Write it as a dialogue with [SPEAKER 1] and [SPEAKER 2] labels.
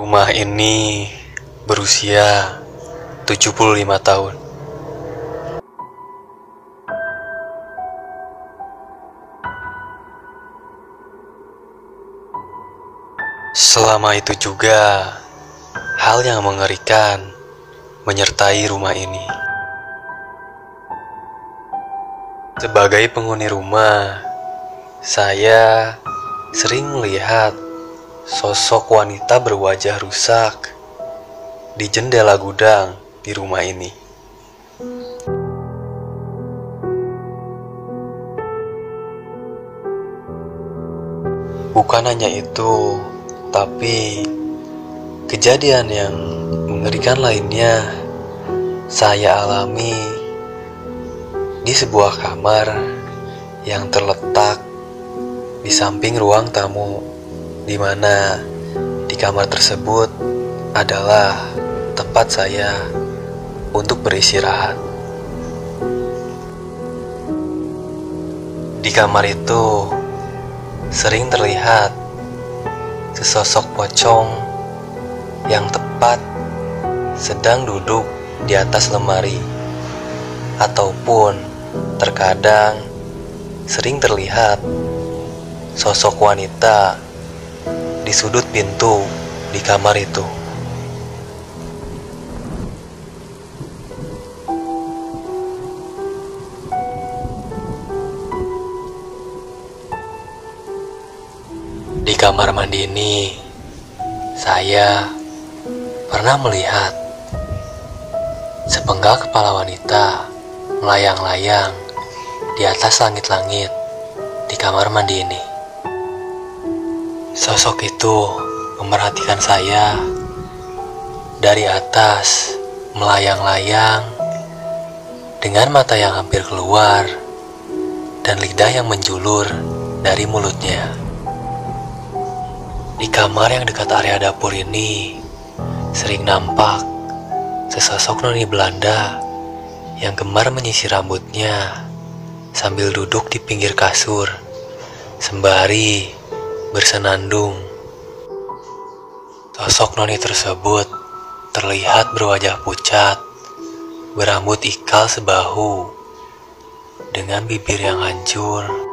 [SPEAKER 1] Rumah ini berusia 75 tahun. Selama itu juga, hal yang mengerikan menyertai rumah ini. Sebagai penghuni rumah, saya sering melihat sosok wanita berwajah rusak di jendela gudang di rumah ini. Bukan hanya itu, tapi kejadian yang mengerikan lainnya saya alami di sebuah kamar yang terletak di samping ruang tamu, di mana di kamar tersebut adalah tempat saya untuk beristirahat. Di kamar itu sering terlihat sesosok pocong yang tepat sedang duduk di atas lemari, ataupun terkadang sering terlihat sosok wanita di sudut pintu di kamar itu. Di kamar mandi ini, saya pernah melihat sepenggal kepala wanita melayang-layang di atas langit-langit di kamar mandi ini. Sosok itu memerhatikan saya dari atas melayang-layang dengan mata yang hampir keluar dan lidah yang menjulur dari mulutnya. Di kamar yang dekat area dapur ini sering nampak sesosok noni Belanda yang gemar menyisir rambutnya sambil duduk di pinggir kasur sembari bersenandung. Sosok noni tersebut terlihat berwajah pucat, berambut ikal sebahu, dengan bibir yang hancur